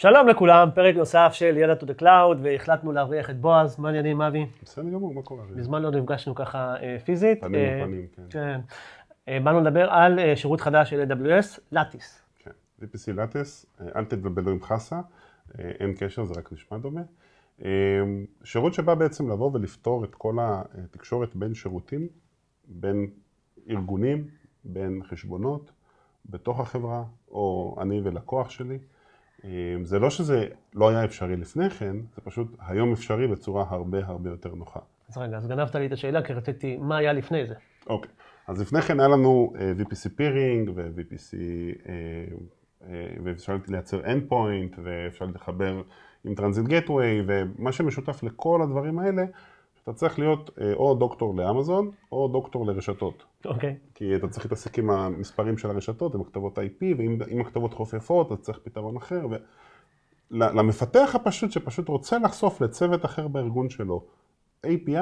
שלום לכולם, פרק נוסף של ידע to the cloud, והחלטנו להבריח את בועז, מה העניינים, אבי? בסדר גמור, מה קורה? מזמן לא נפגשנו ככה אה, פיזית. פנים אה, לפנים, כן. כן. אה, באנו לדבר על אה, שירות חדש של AWS, לטיס. כן. VPC אה, אל תתבלבלו עם חסה, אה, אין קשר, זה רק נשמע דומה. אה, שירות שבא בעצם לבוא ולפתור את כל התקשורת בין שירותים, בין ארגונים, בין חשבונות, בתוך החברה, או אני ולקוח שלי. אה, זה לא שזה לא היה אפשרי לפני כן, זה פשוט היום אפשרי בצורה הרבה הרבה יותר נוחה. אז רגע, אז גנבת לי את השאלה, כי רציתי, מה היה לפני זה? אוקיי, אז לפני כן היה לנו VPC peering ו-VPC, ואפשר לייצר endpoint ואפשר לחבר עם Transit Gateway ומה שמשותף לכל הדברים האלה, שאתה צריך להיות אה, או דוקטור לאמזון או דוקטור לרשתות. אוקיי. כי אתה צריך להתעסק עם המספרים של הרשתות, עם הכתובות IP, ואם הכתובות חופפות, אז צריך פתרון אחר. ו... למפתח הפשוט, שפשוט רוצה לחשוף לצוות אחר בארגון שלו, API,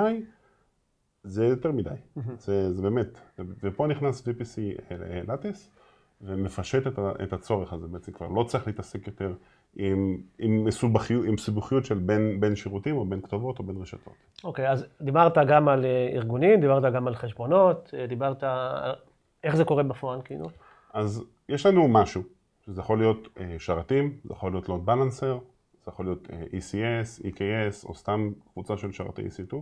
זה יותר מדי. זה, זה באמת. ופה נכנס VPC לטיס, ומפשט את, ה- את הצורך הזה בעצם כבר. לא צריך להתעסק יותר עם, עם, מסובכיות, עם סיבוכיות של בין, בין שירותים, או בין כתובות, או בין רשתות. אוקיי, אז דיברת גם על אה, ארגונים, דיברת גם על חשבונות, אה, דיברת איך זה קורה בפועל, כאילו. אז יש לנו משהו, שזה יכול להיות אה, שרתים, זה יכול להיות load balancer, זה יכול להיות ECS, EKS, או סתם קבוצה של שרתי EC2,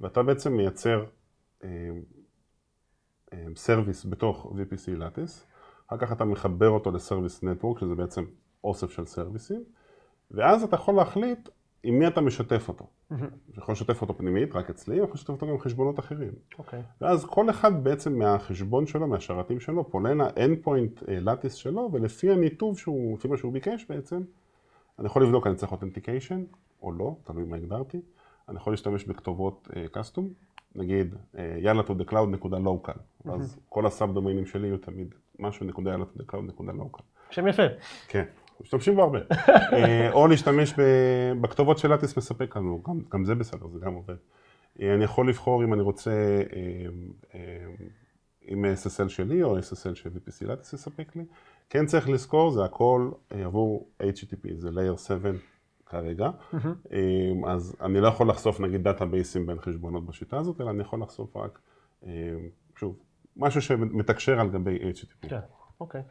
ואתה בעצם מייצר service בתוך VPC Lattice, אחר כך אתה מחבר אותו ל service network, שזה בעצם אוסף של סרוויסים, ואז אתה יכול להחליט עם מי אתה משתף אותו. אתה יכול לשתף אותו פנימית, רק אצלי, או יכול לשתף אותו גם עם חשבונות אחרים. אוקיי. ואז כל אחד בעצם מהחשבון שלו, מהשרתים שלו, פונה ל-endpoint לטיס שלו, ולפי הניתוב שהוא, לפי מה שהוא ביקש בעצם, אני יכול לבדוק, אני צריך אותנטיקיישן, או לא, תלוי מה הגדרתי. אני יכול להשתמש בכתובות קאסטום, נגיד יאללה to the cloud נקודה local, ואז כל הסאב דומיינים שלי יהיו תמיד משהו נקודה יאללה to the cloud נקודה local. שם יפה. כן, משתמשים בו הרבה. אה, או להשתמש בכתובות שלטיס מספק לנו, גם, גם זה בסדר, זה גם עובד. אה, אני יכול לבחור אם אני רוצה אה, אה, עם SSL שלי או SSL ש VPC לטיס יספק לי. כן צריך לזכור, זה הכל עבור HTTP, זה Layer 7 כרגע. אז אני לא יכול לחשוף נגיד דאטאבייסים בין חשבונות בשיטה הזאת, אלא אני יכול לחשוף רק, שוב, משהו שמתקשר על גבי HTTP. כן, אוקיי. טוב,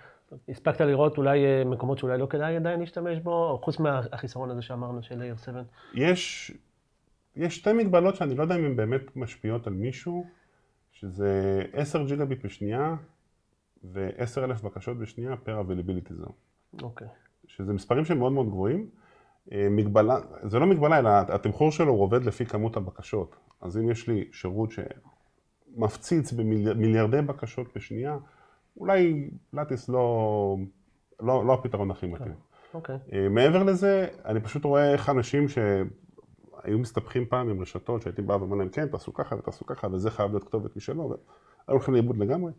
הספקת לראות אולי אה, מקומות שאולי לא כדאי עדיין להשתמש בו, חוץ מהחיסרון הזה שאמרנו של Layer 7? יש, יש שתי מגבלות שאני לא יודע אם הן באמת משפיעות על מישהו, שזה 10 ג'יגביט בשנייה ו-10,000 בקשות בשנייה פר availability zone, אוקיי. שזה מספרים שהם מאוד מאוד גבוהים. אה, מגבלה, זה לא מגבלה, אלא התמחור שלו הוא עובד לפי כמות הבקשות. אז אם יש לי שירות שמפציץ במיליארדי בקשות בשנייה, אולי לטיס לא, לא, לא הפתרון הכי מתאים. אוקיי. אה, מעבר לזה, אני פשוט רואה איך אנשים שהיו מסתבכים פעם עם רשתות, שהייתי בא ואומר להם, כן, תעשו ככה ותעשו ככה, וזה חייב להיות כתובת משלו, והיו הולכים לאיבוד לגמרי.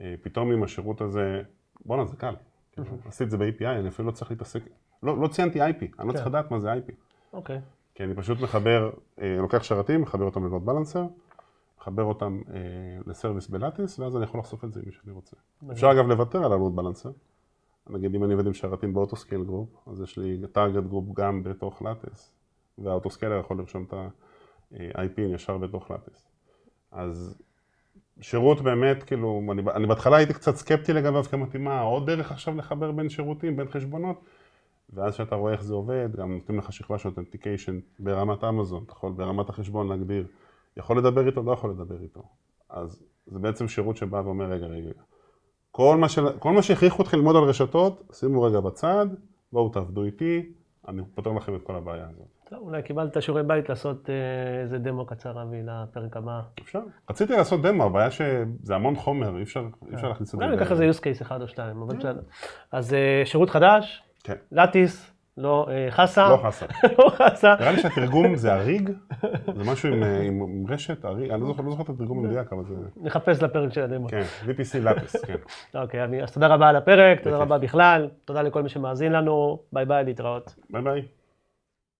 אה, פתאום עם השירות הזה, בואנה, זה קל. כאילו, עשיתי את זה ב-API, אני אפילו לא צריך להתעסק, לא, לא ציינתי IP, אני לא צריך לדעת מה זה IP. אוקיי. כי אני פשוט מחבר, אה, לוקח שרתים, מחבר אותם ללוד בלנסר, מחבר אותם אה, ל service ב Lattice, ואז אני יכול לחשוף את זה עם מי שאני רוצה. אפשר אגב לוותר על ה load balancer. נגיד אם אני עובד עם שרתים ב auto scale group, אז יש לי target group גם בתוך Lattice, וה auto scaler יכול לרשום את ה-IP ישר בתוך Lattice. אז שירות באמת, כאילו, אני, אני בהתחלה הייתי קצת סקפטי לגביו, כי אמרתי, מה, עוד דרך עכשיו לחבר בין שירותים, בין חשבונות? ואז שאתה רואה איך זה עובד, גם נותנים לך שכבה של authentication ברמת אמזון, אתה יכול ברמת החשבון להגדיר, יכול לדבר איתו, לא יכול לדבר איתו. אז זה בעצם שירות שבא ואומר, רגע, רגע, כל מה, של... כל מה שהכריחו אתכם ללמוד על רשתות, שימו רגע בצד, בואו תעבדו איתי, אני פותר לכם את כל הבעיה הזאת. טוב, אולי קיבלת שיעורי בית לעשות אה, איזה דמו קצר, אבי, לפרק הבא. אפשר. רציתי לעשות דמו, הבעיה שזה המון חומר, אי אפשר, אי אפשר להכניס את זה. אולי ניקח איזה use case אחד או שתיים, אבל בסדר. אז אה, שירות חדש, כן. לטיס, לא אה, חסה. לא חסה. לא חסה. נראה לי שהתרגום זה סריג, זה משהו עם, אה, עם, עם רשת, סריג, אני לא זוכר, לא זוכר את התרגום המדויק, אבל זה, נחפש לפרק של הדמו. כן, VPC Lattice, כן. אוקיי, אז תודה רבה על הפרק, תודה. רבה בכלל, תודה לכל מי שמאזין לנו, ביי ביי, להתראות. ביי ביי.